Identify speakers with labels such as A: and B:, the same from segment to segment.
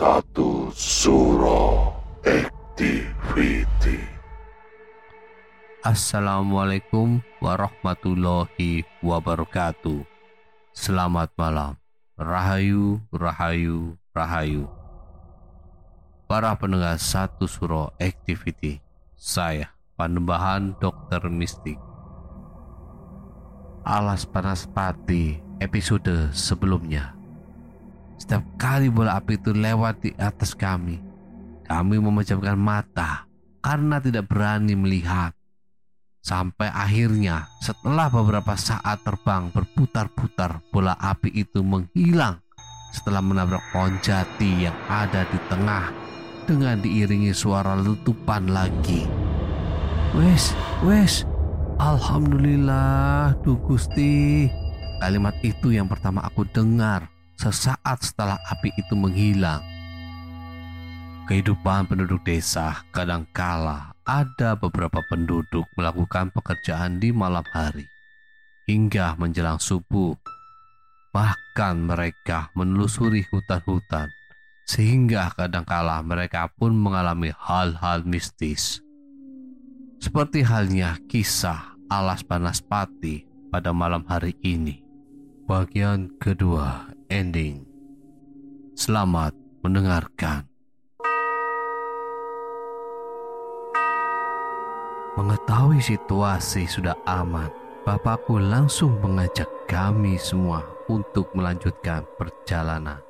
A: Satu Suro Activity
B: Assalamualaikum warahmatullahi wabarakatuh. Selamat malam. Rahayu, rahayu, rahayu. Para pendengar satu suro activity. Saya, Panembahan Dokter Mistik. Alas Panas Pati episode sebelumnya. Setiap kali bola api itu lewat di atas kami, kami memejamkan mata karena tidak berani melihat. Sampai akhirnya setelah beberapa saat terbang berputar-putar bola api itu menghilang setelah menabrak pohon jati yang ada di tengah dengan diiringi suara letupan lagi. Wes, wes, Alhamdulillah, duh Gusti. Kalimat itu yang pertama aku dengar sesaat setelah api itu menghilang. Kehidupan penduduk desa kadangkala ada beberapa penduduk melakukan pekerjaan di malam hari hingga menjelang subuh. Bahkan mereka menelusuri hutan-hutan sehingga kadangkala mereka pun mengalami hal-hal mistis. Seperti halnya kisah Alas Panas Pati pada malam hari ini. Bagian kedua ending. Selamat mendengarkan. Mengetahui situasi sudah aman, bapakku langsung mengajak kami semua untuk melanjutkan perjalanan.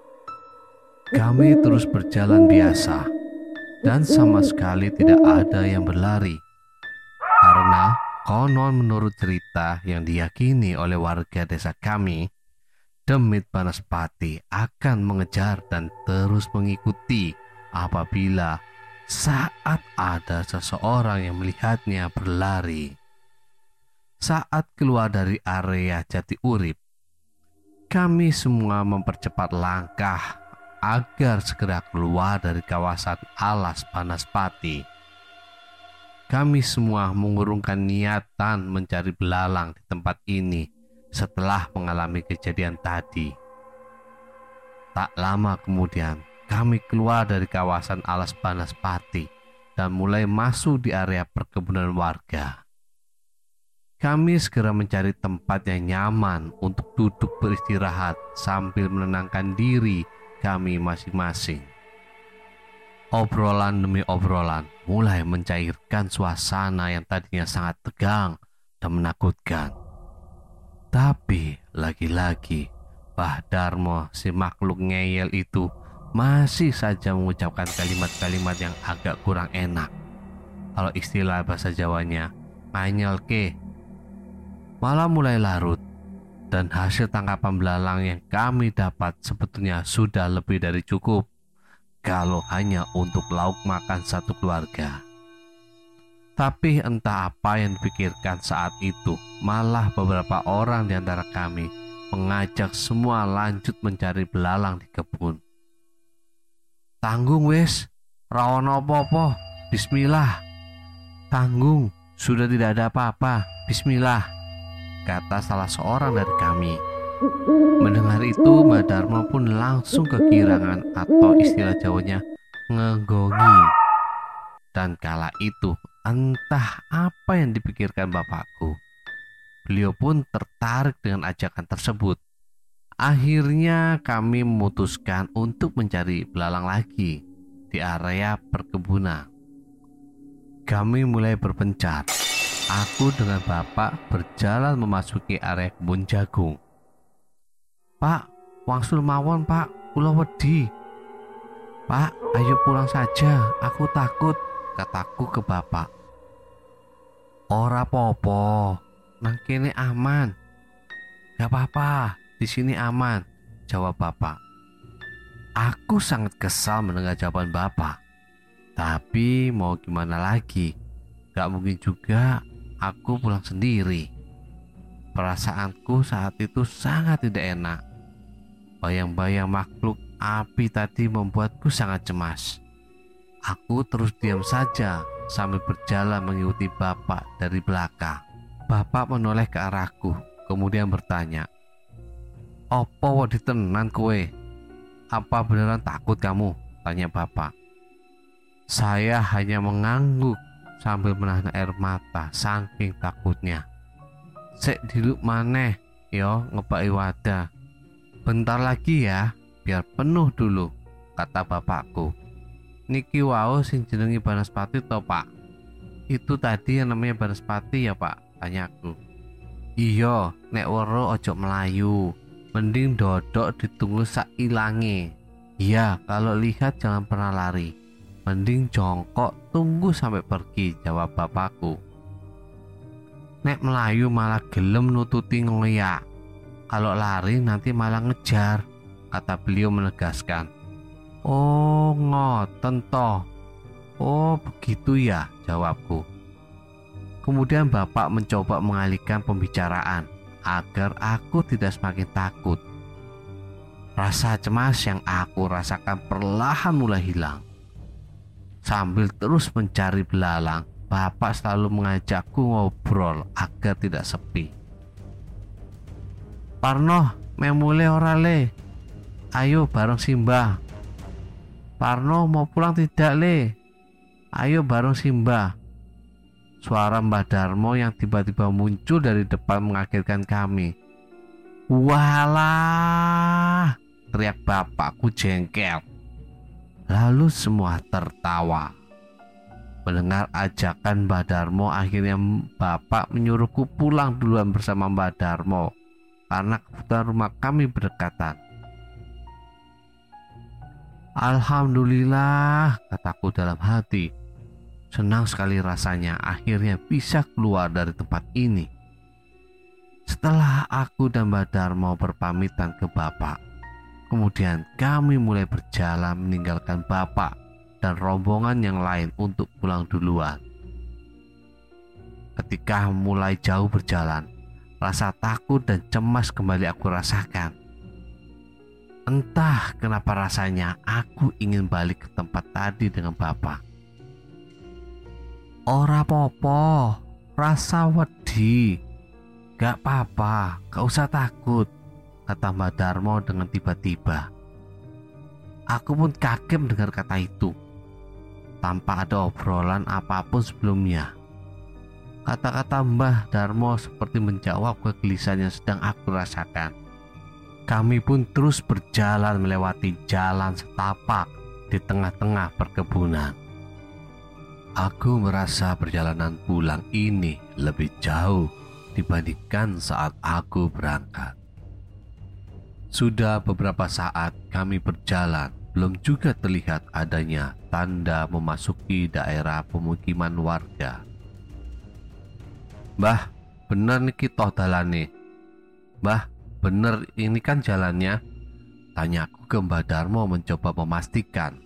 B: Kami terus berjalan biasa dan sama sekali tidak ada yang berlari. Karena konon menurut cerita yang diyakini oleh warga desa kami, demit panas pati akan mengejar dan terus mengikuti apabila saat ada seseorang yang melihatnya berlari. Saat keluar dari area Jati Urip, kami semua mempercepat langkah agar segera keluar dari kawasan alas panas pati. Kami semua mengurungkan niatan mencari belalang di tempat ini setelah mengalami kejadian tadi. Tak lama kemudian, kami keluar dari kawasan alas panas pati dan mulai masuk di area perkebunan warga. Kami segera mencari tempat yang nyaman untuk duduk beristirahat sambil menenangkan diri kami masing-masing. Obrolan demi obrolan mulai mencairkan suasana yang tadinya sangat tegang dan menakutkan. Tapi lagi-lagi Bah Darmo si makhluk ngeyel itu masih saja mengucapkan kalimat-kalimat yang agak kurang enak. Kalau istilah bahasa Jawanya, nganyel ke. Malam mulai larut dan hasil tangkapan belalang yang kami dapat sebetulnya sudah lebih dari cukup kalau hanya untuk lauk makan satu keluarga. Tapi entah apa yang dipikirkan saat itu, malah beberapa orang di antara kami mengajak semua lanjut mencari belalang di kebun. Tanggung wes, rawon opo-opo, bismillah. Tanggung, sudah tidak ada apa-apa, bismillah. Kata salah seorang dari kami. Mendengar itu, Mbak Dharma pun langsung kekirangan atau istilah Jawanya ngegongi. Dan kala itu, entah apa yang dipikirkan bapakku. Beliau pun tertarik dengan ajakan tersebut. Akhirnya kami memutuskan untuk mencari belalang lagi di area perkebunan. Kami mulai berpencar. Aku dengan bapak berjalan memasuki area kebun jagung. Pak, wangsul mawon pak, pulau wedi. Pak, ayo pulang saja, aku takut, kataku ke bapak. Ora popo, nang kene aman. Gak apa-apa, di sini aman, jawab bapak. Aku sangat kesal mendengar jawaban bapak. Tapi mau gimana lagi? Gak mungkin juga aku pulang sendiri. Perasaanku saat itu sangat tidak enak. Bayang-bayang makhluk api tadi membuatku sangat cemas. Aku terus diam saja sambil berjalan mengikuti bapak dari belakang. Bapak menoleh ke arahku, kemudian bertanya, Opo wadi tenan kue? Apa beneran takut kamu? Tanya bapak. Saya hanya mengangguk sambil menahan air mata saking takutnya. Sek diluk maneh, yo ngepai wadah Bentar lagi ya, biar penuh dulu, kata bapakku. Niki wau sing jenengi Banaspati to pak? Itu tadi yang namanya Banaspati ya pak? Tanyaku. Iya, nek wero ojo melayu. Mending dodok ditunggu sak ilange. Iya, kalau lihat jangan pernah lari. Mending jongkok tunggu sampai pergi, jawab bapakku. Nek melayu malah gelem nututi ngoyak kalau lari nanti malah ngejar, kata beliau menegaskan. Oh, ngoten toh. Oh, begitu ya, jawabku. Kemudian bapak mencoba mengalihkan pembicaraan agar aku tidak semakin takut. Rasa cemas yang aku rasakan perlahan mulai hilang. Sambil terus mencari belalang, bapak selalu mengajakku ngobrol agar tidak sepi. Parno, memule ora le. Ayo bareng Simba. Parno mau pulang tidak le? Ayo bareng Simba. Suara Mbah Darmo yang tiba-tiba muncul dari depan mengagetkan kami. Walah, teriak bapakku jengkel. Lalu semua tertawa. Mendengar ajakan Mbah Darmo, akhirnya bapak menyuruhku pulang duluan bersama Mbah Darmo karena kebutuhan rumah kami berdekatan. Alhamdulillah, kataku dalam hati. Senang sekali rasanya akhirnya bisa keluar dari tempat ini. Setelah aku dan Mbak Darmo berpamitan ke Bapak, kemudian kami mulai berjalan meninggalkan Bapak dan rombongan yang lain untuk pulang duluan. Ketika mulai jauh berjalan, Rasa takut dan cemas kembali aku rasakan. Entah kenapa rasanya aku ingin balik ke tempat tadi dengan bapak. Ora popo, rasa wedi. Gak apa-apa, gak usah takut, kata Mbak Darmo dengan tiba-tiba. Aku pun kaget mendengar kata itu. Tanpa ada obrolan apa pun sebelumnya. Kata-kata Mbah Darmo seperti menjawab kegelisahan yang sedang aku rasakan. Kami pun terus berjalan melewati jalan setapak di tengah-tengah perkebunan. Aku merasa perjalanan pulang ini lebih jauh dibandingkan saat aku berangkat. Sudah beberapa saat kami berjalan, belum juga terlihat adanya tanda memasuki daerah pemukiman warga Mbah, bener nih kita dalane. Mbah, bener ini kan jalannya? Tanyaku ke Mbah Darmo mencoba memastikan.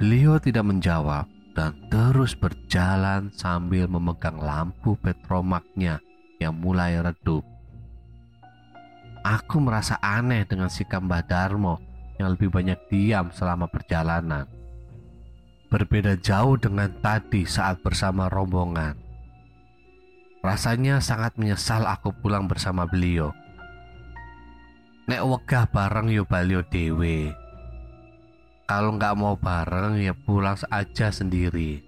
B: Beliau tidak menjawab dan terus berjalan sambil memegang lampu petromaknya yang mulai redup. Aku merasa aneh dengan sikap Mbah Darmo yang lebih banyak diam selama perjalanan. Berbeda jauh dengan tadi saat bersama rombongan. Rasanya sangat menyesal aku pulang bersama beliau. Nek wegah bareng yo balio dewe. Kalau nggak mau bareng ya pulang saja sendiri.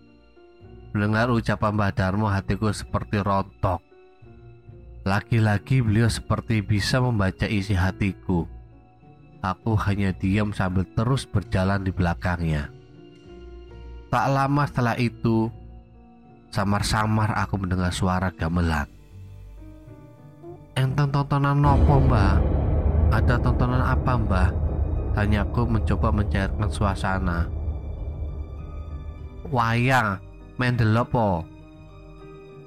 B: Mendengar ucapan Mbah Darmo hatiku seperti rontok. Lagi-lagi beliau seperti bisa membaca isi hatiku. Aku hanya diam sambil terus berjalan di belakangnya. Tak lama setelah itu, samar-samar aku mendengar suara gamelan. Enteng tontonan nopo mbak? Ada tontonan apa mbak? Tanyaku mencoba mencairkan suasana. Wayang, mendelopo.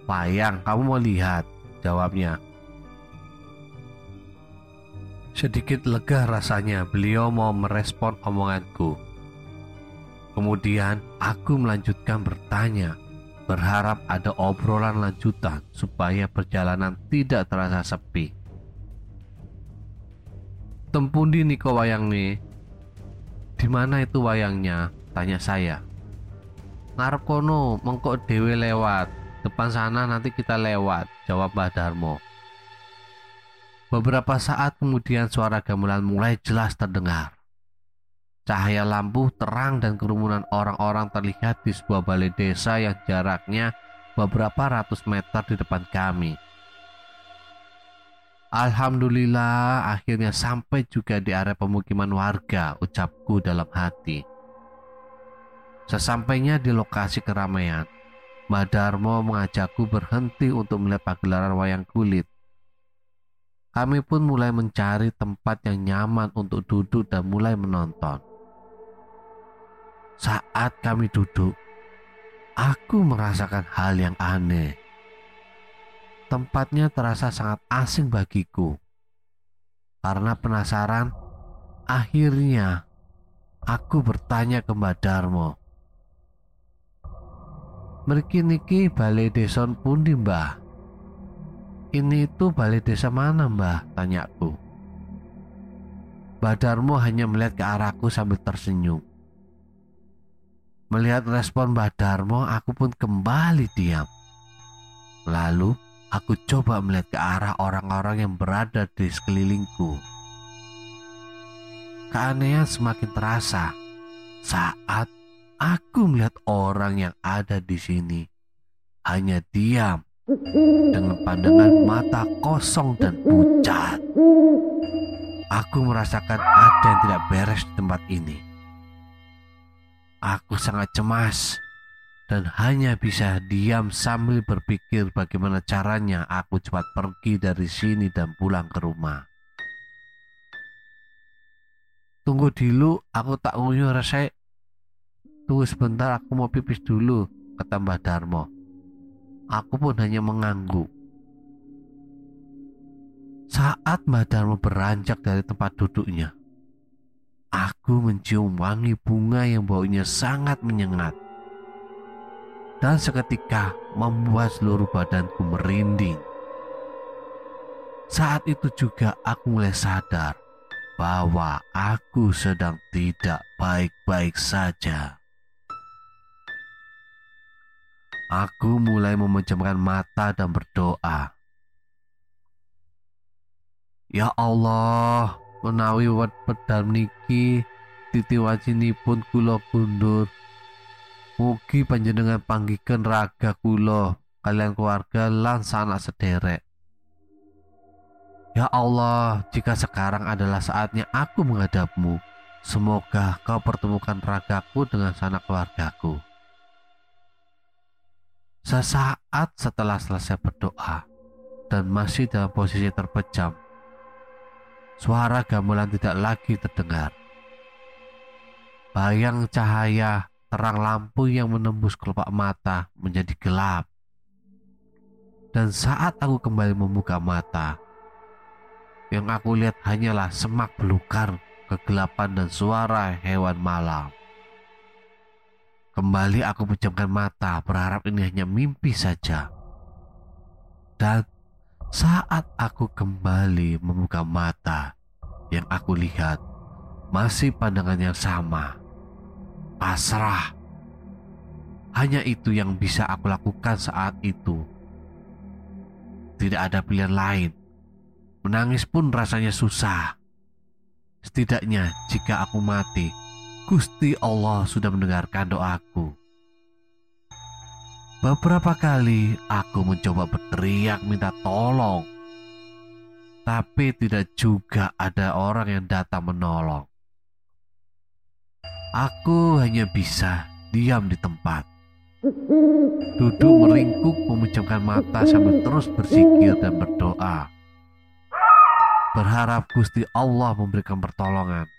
B: Wayang, kamu mau lihat? Jawabnya. Sedikit lega rasanya beliau mau merespon omonganku. Kemudian aku melanjutkan bertanya, berharap ada obrolan lanjutan supaya perjalanan tidak terasa sepi. Tempundi niko wayang nih. Di mana itu wayangnya? Tanya saya. Ngarep kono, mengkok dewe lewat. Depan sana nanti kita lewat, jawab Mbah Darmo. Beberapa saat kemudian suara gamelan mulai jelas terdengar. Cahaya lampu terang dan kerumunan orang-orang terlihat di sebuah balai desa yang jaraknya beberapa ratus meter di depan kami. Alhamdulillah akhirnya sampai juga di area pemukiman warga ucapku dalam hati. Sesampainya di lokasi keramaian, Mbak Darmo mengajakku berhenti untuk melihat pagelaran wayang kulit. Kami pun mulai mencari tempat yang nyaman untuk duduk dan mulai menonton. Saat kami duduk, aku merasakan hal yang aneh tempatnya terasa sangat asing bagiku. Karena penasaran, akhirnya aku bertanya ke Mbak Darmo. Meriki niki balai desa pundi mbah? Ini itu balai desa mana mbah? Tanyaku. Mbak Darmo hanya melihat ke arahku sambil tersenyum. Melihat respon Mbak Darmo, aku pun kembali diam. Lalu Aku coba melihat ke arah orang-orang yang berada di sekelilingku. Keanehan semakin terasa saat aku melihat orang yang ada di sini hanya diam dengan pandangan mata kosong dan pucat. Aku merasakan ada yang tidak beres di tempat ini. Aku sangat cemas dan hanya bisa diam sambil berpikir bagaimana caranya aku cepat pergi dari sini dan pulang ke rumah. Tunggu dulu, aku tak nguyuh resek. Tunggu sebentar, aku mau pipis dulu, kata Mbah Darmo. Aku pun hanya mengangguk. Saat Mbah Darmo beranjak dari tempat duduknya, aku mencium wangi bunga yang baunya sangat menyengat dan seketika membuat seluruh badanku merinding. Saat itu juga aku mulai sadar bahwa aku sedang tidak baik-baik saja. Aku mulai memejamkan mata dan berdoa. Ya Allah, menawi wet pedal niki titi pun kulo kundur Mugi panjenengan panggikan raga kula kalian keluarga lan sanak sederek. Ya Allah, jika sekarang adalah saatnya aku menghadapmu, semoga kau pertemukan ragaku dengan sanak keluargaku. Sesaat setelah selesai berdoa dan masih dalam posisi terpejam, suara gamelan tidak lagi terdengar. Bayang cahaya terang lampu yang menembus kelopak mata menjadi gelap. Dan saat aku kembali membuka mata, yang aku lihat hanyalah semak belukar, kegelapan dan suara hewan malam. Kembali aku pejamkan mata, berharap ini hanya mimpi saja. Dan saat aku kembali membuka mata, yang aku lihat masih pandangan yang sama. Pasrah. Hanya itu yang bisa aku lakukan saat itu. Tidak ada pilihan lain. Menangis pun rasanya susah. Setidaknya jika aku mati, Gusti Allah sudah mendengarkan doaku. Beberapa kali aku mencoba berteriak minta tolong, tapi tidak juga ada orang yang datang menolong. Aku hanya bisa diam di tempat, duduk meringkuk memejamkan mata sambil terus berzikir dan berdoa. Berharap Gusti Allah memberikan pertolongan.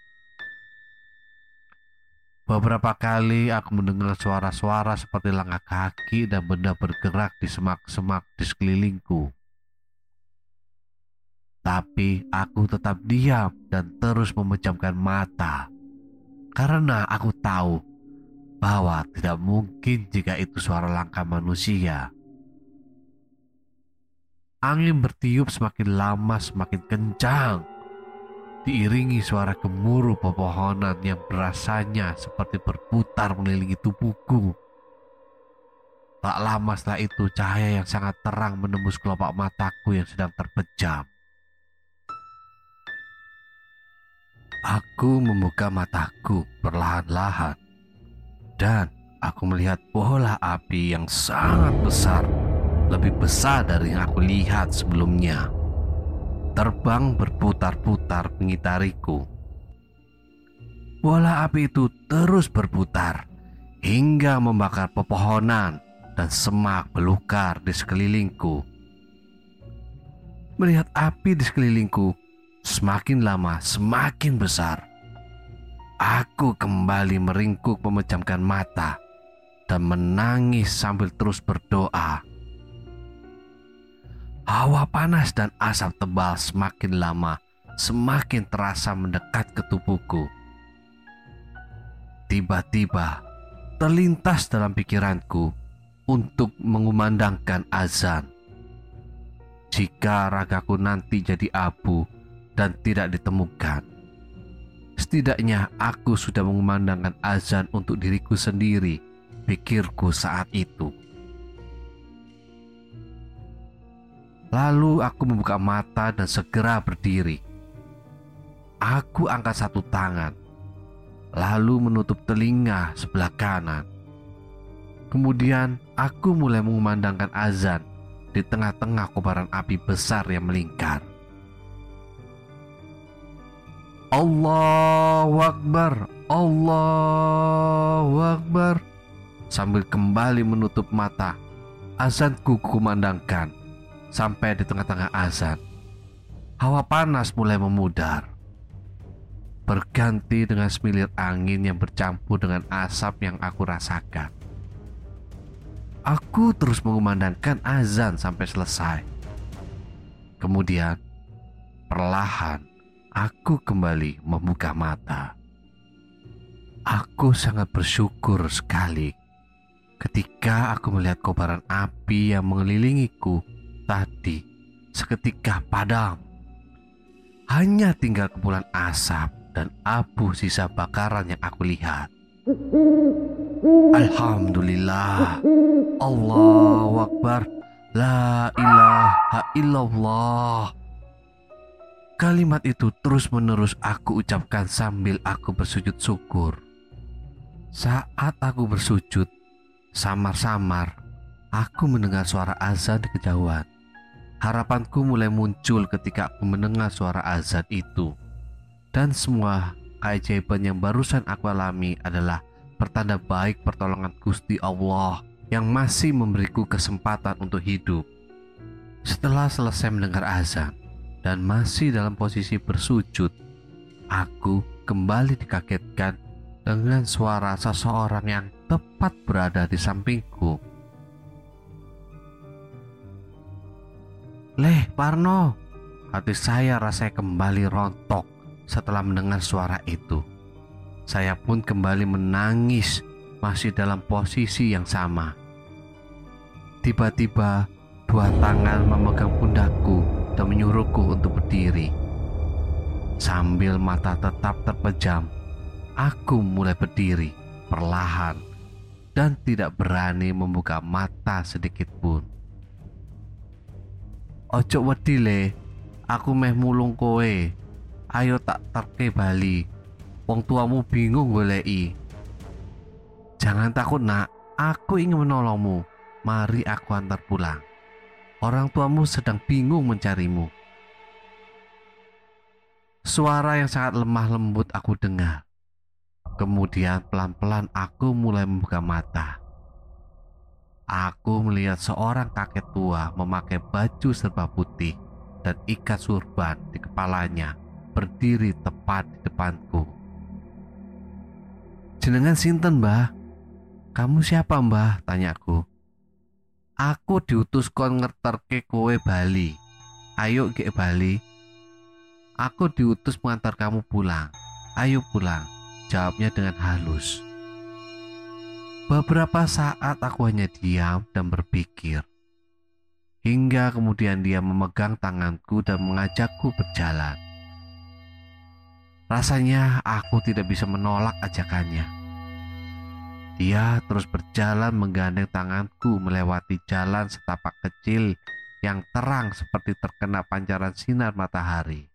B: Beberapa kali aku mendengar suara-suara seperti langkah kaki dan benda bergerak di semak-semak di sekelilingku. Tapi aku tetap diam dan terus memejamkan mata. Karena aku tahu bahwa tidak mungkin jika itu suara langkah manusia. Angin bertiup semakin lama semakin kencang diiringi suara gemuruh pepohonan yang berasanya seperti berputar mengelilingi tubuhku. Tak lama setelah itu cahaya yang sangat terang menembus kelopak mataku yang sedang terpejam. Aku membuka mataku perlahan-lahan dan aku melihat bola api yang sangat besar, lebih besar dari yang aku lihat sebelumnya terbang berputar-putar mengitariku. Bola api itu terus berputar hingga membakar pepohonan dan semak belukar di sekelilingku. Melihat api di sekelilingku semakin lama semakin besar. Aku kembali meringkuk memejamkan mata dan menangis sambil terus berdoa Hawa panas dan asap tebal semakin lama semakin terasa mendekat ke tubuhku. Tiba-tiba terlintas dalam pikiranku untuk mengumandangkan azan. Jika ragaku nanti jadi abu dan tidak ditemukan, setidaknya aku sudah mengumandangkan azan untuk diriku sendiri, pikirku saat itu. Lalu aku membuka mata dan segera berdiri. Aku angkat satu tangan, lalu menutup telinga sebelah kanan. Kemudian aku mulai mengumandangkan azan di tengah-tengah kobaran api besar yang melingkar. Allahu Akbar, Allahu Akbar. Sambil kembali menutup mata, azanku kumandangkan sampai di tengah-tengah azan. Hawa panas mulai memudar. Berganti dengan semilir angin yang bercampur dengan asap yang aku rasakan. Aku terus mengumandangkan azan sampai selesai. Kemudian, perlahan aku kembali membuka mata. Aku sangat bersyukur sekali ketika aku melihat kobaran api yang mengelilingiku tadi seketika padam. Hanya tinggal kepulan asap dan abu sisa bakaran yang aku lihat. Alhamdulillah. Allahu Akbar. La ilaha illallah. Kalimat itu terus-menerus aku ucapkan sambil aku bersujud syukur. Saat aku bersujud, samar-samar aku mendengar suara azan di kejauhan. Harapanku mulai muncul ketika aku mendengar suara azan itu. Dan semua keajaiban yang barusan aku alami adalah pertanda baik pertolongan Gusti Allah yang masih memberiku kesempatan untuk hidup. Setelah selesai mendengar azan dan masih dalam posisi bersujud, aku kembali dikagetkan dengan suara seseorang yang tepat berada di sampingku. Leh, Parno. Hati saya rasanya kembali rontok setelah mendengar suara itu. Saya pun kembali menangis masih dalam posisi yang sama. Tiba-tiba dua tangan memegang pundakku dan menyuruhku untuk berdiri. Sambil mata tetap terpejam, aku mulai berdiri perlahan dan tidak berani membuka mata sedikit pun. Ojo wedi le, aku meh mulung kowe. Ayo tak terke bali. Wong tuamu bingung goleki. Jangan takut nak, aku ingin menolongmu. Mari aku antar pulang. Orang tuamu sedang bingung mencarimu. Suara yang sangat lemah lembut aku dengar. Kemudian pelan-pelan aku mulai membuka mata. Aku melihat seorang kakek tua memakai baju serba putih dan ikat surban di kepalanya berdiri tepat di depanku. Jenengan sinten, Mbah? Kamu siapa, Mbah? Tanyaku. Aku diutus kon ngerterke kowe Bali. Ayo ke Bali. Aku diutus mengantar kamu pulang. Ayo pulang. Jawabnya dengan halus. Beberapa saat aku hanya diam dan berpikir. Hingga kemudian dia memegang tanganku dan mengajakku berjalan. Rasanya aku tidak bisa menolak ajakannya. Dia terus berjalan menggandeng tanganku melewati jalan setapak kecil yang terang seperti terkena pancaran sinar matahari.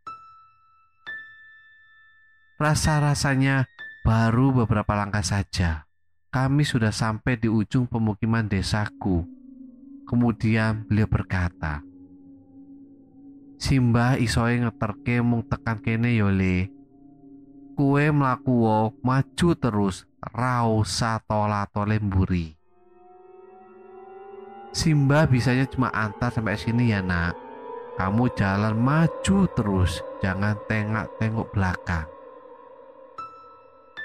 B: Rasa-rasanya baru beberapa langkah saja kami sudah sampai di ujung pemukiman desaku. Kemudian beliau berkata, Simbah isoe ngeterke mung tekan kene yole. Kue mlaku maju terus rau tola tole mburi. Simba bisanya cuma antar sampai sini ya nak. Kamu jalan maju terus, jangan tengok-tengok belakang.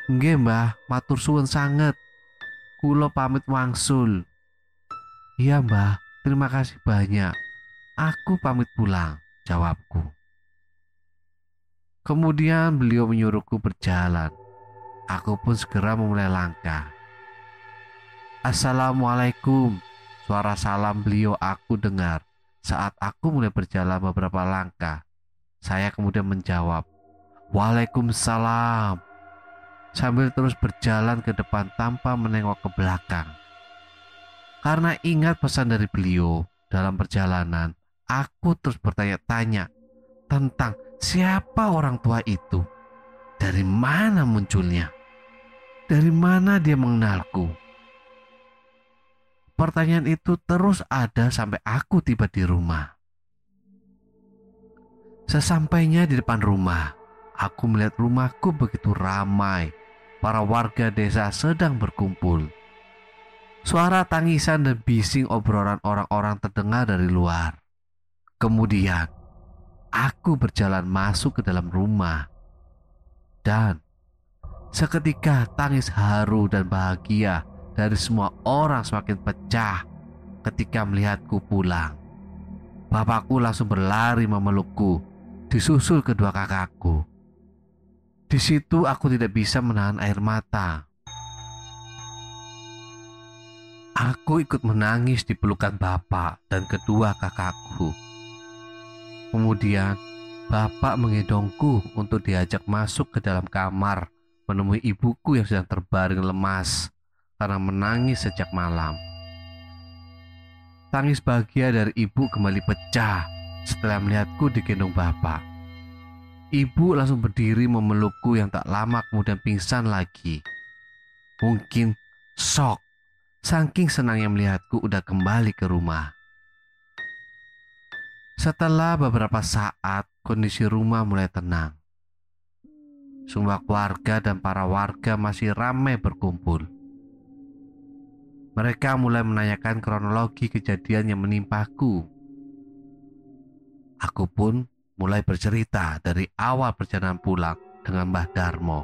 B: Nggih mbah, matur suwun sangat. Kulo pamit wangsul. Iya mbah, terima kasih banyak. Aku pamit pulang, jawabku. Kemudian beliau menyuruhku berjalan. Aku pun segera memulai langkah. Assalamualaikum. Suara salam beliau aku dengar saat aku mulai berjalan beberapa langkah. Saya kemudian menjawab, Waalaikumsalam sambil terus berjalan ke depan tanpa menengok ke belakang. Karena ingat pesan dari beliau dalam perjalanan, aku terus bertanya-tanya tentang siapa orang tua itu. Dari mana munculnya? Dari mana dia mengenalku? Pertanyaan itu terus ada sampai aku tiba di rumah. Sesampainya di depan rumah, aku melihat rumahku begitu ramai para warga desa sedang berkumpul. Suara tangisan dan bising obrolan orang-orang terdengar dari luar. Kemudian, aku berjalan masuk ke dalam rumah. Dan seketika tangis haru dan bahagia dari semua orang semakin pecah ketika melihatku pulang. Bapakku langsung berlari memelukku, disusul kedua kakakku. Di situ aku tidak bisa menahan air mata. Aku ikut menangis di pelukan bapak dan kedua kakakku. Kemudian, bapak mengedongku untuk diajak masuk ke dalam kamar menemui ibuku yang sedang terbaring lemas karena menangis sejak malam. Tangis bahagia dari ibu kembali pecah setelah melihatku digendong bapak. Ibu langsung berdiri memelukku yang tak lama kemudian pingsan lagi. Mungkin shock, saking senangnya melihatku udah kembali ke rumah. Setelah beberapa saat, kondisi rumah mulai tenang. Semua keluarga dan para warga masih ramai berkumpul. Mereka mulai menanyakan kronologi kejadian yang menimpaku. Aku pun mulai bercerita dari awal perjalanan pulang dengan Mbah Darmo.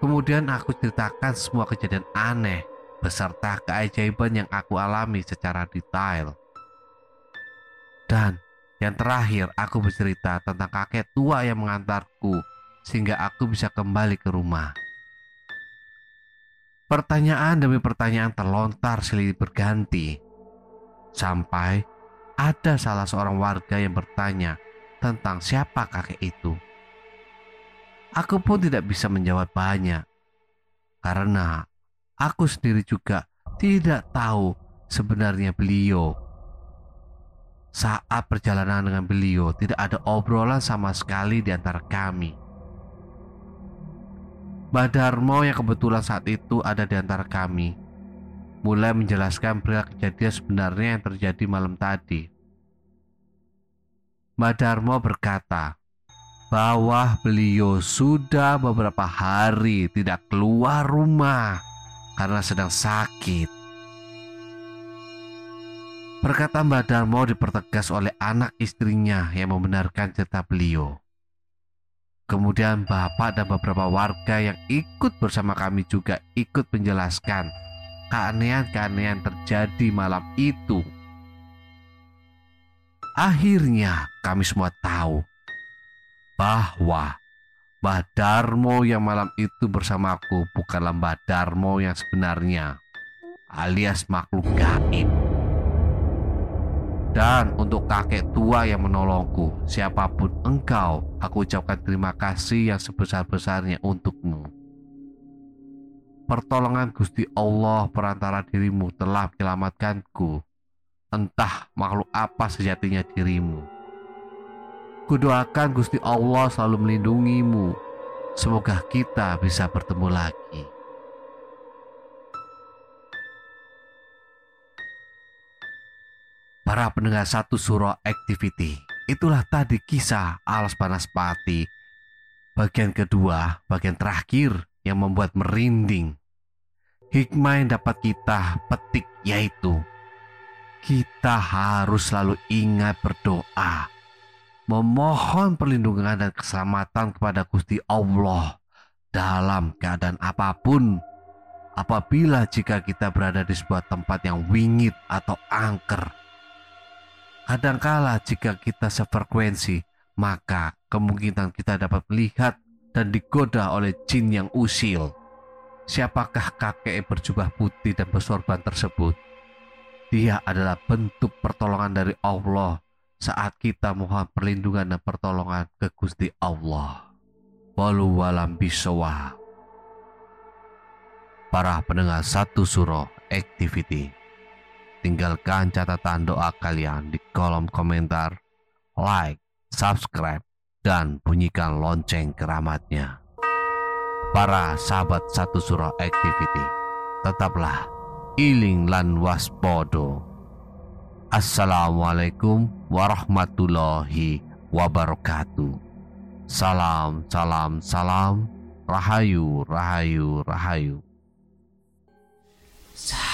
B: Kemudian aku ceritakan semua kejadian aneh beserta keajaiban yang aku alami secara detail. Dan yang terakhir aku bercerita tentang kakek tua yang mengantarku sehingga aku bisa kembali ke rumah. Pertanyaan demi pertanyaan terlontar silih berganti sampai ada salah seorang warga yang bertanya tentang siapa kakek itu. Aku pun tidak bisa menjawab banyak karena aku sendiri juga tidak tahu sebenarnya beliau. Saat perjalanan dengan beliau, tidak ada obrolan sama sekali di antara kami. Mbak Darmo yang kebetulan saat itu ada di antara kami, mulai menjelaskan perihal kejadian sebenarnya yang terjadi malam tadi. Mbak Darmo berkata bahwa beliau sudah beberapa hari tidak keluar rumah karena sedang sakit. Perkataan Mbak Darmo dipertegas oleh anak istrinya yang membenarkan cerita beliau. Kemudian bapak dan beberapa warga yang ikut bersama kami juga ikut menjelaskan keanehan-keanehan terjadi malam itu. Akhirnya kami semua tahu bahwa Mbah Darmo yang malam itu bersamaku bukanlah Mbah Darmo yang sebenarnya alias makhluk gaib. Dan untuk kakek tua yang menolongku, siapa pun engkau, aku ucapkan terima kasih yang sebesar-besarnya untukmu. Pertolongan Gusti Allah perantara dirimu telah menyelamatkanku. Entah makhluk apa sejatinya dirimu. Kudoakan Gusti Allah selalu melindungimu. Semoga kita bisa bertemu lagi. Para pendengar satu surah activity Itulah tadi kisah Alas Panas Pati Bagian kedua, bagian terakhir yang membuat merinding. Hikmah yang dapat kita petik yaitu Kita harus selalu ingat berdoa Memohon perlindungan dan keselamatan kepada Gusti Allah Dalam keadaan apa pun. Apabila jika kita berada di sebuah tempat yang wingit atau angker Kadangkala jika kita sefrekuensi, maka kemungkinan kita dapat melihat dan digoda oleh jin yang usil. Siapakah kakek berjubah putih dan bersorban tersebut? Dia adalah bentuk pertolongan dari Allah saat kita mohon perlindungan dan pertolongan ke Gusti Allah. Walu walam bisawa. Para pendengar satu surah activity tinggalkan catatan doa kalian di kolom komentar, like, subscribe, dan bunyikan lonceng keramatnya. Para sahabat satu surah activity, tetaplah iling lan waspodo. Assalamualaikum warahmatullahi wabarakatuh. Salam, salam, salam. Rahayu, rahayu, rahayu. Sa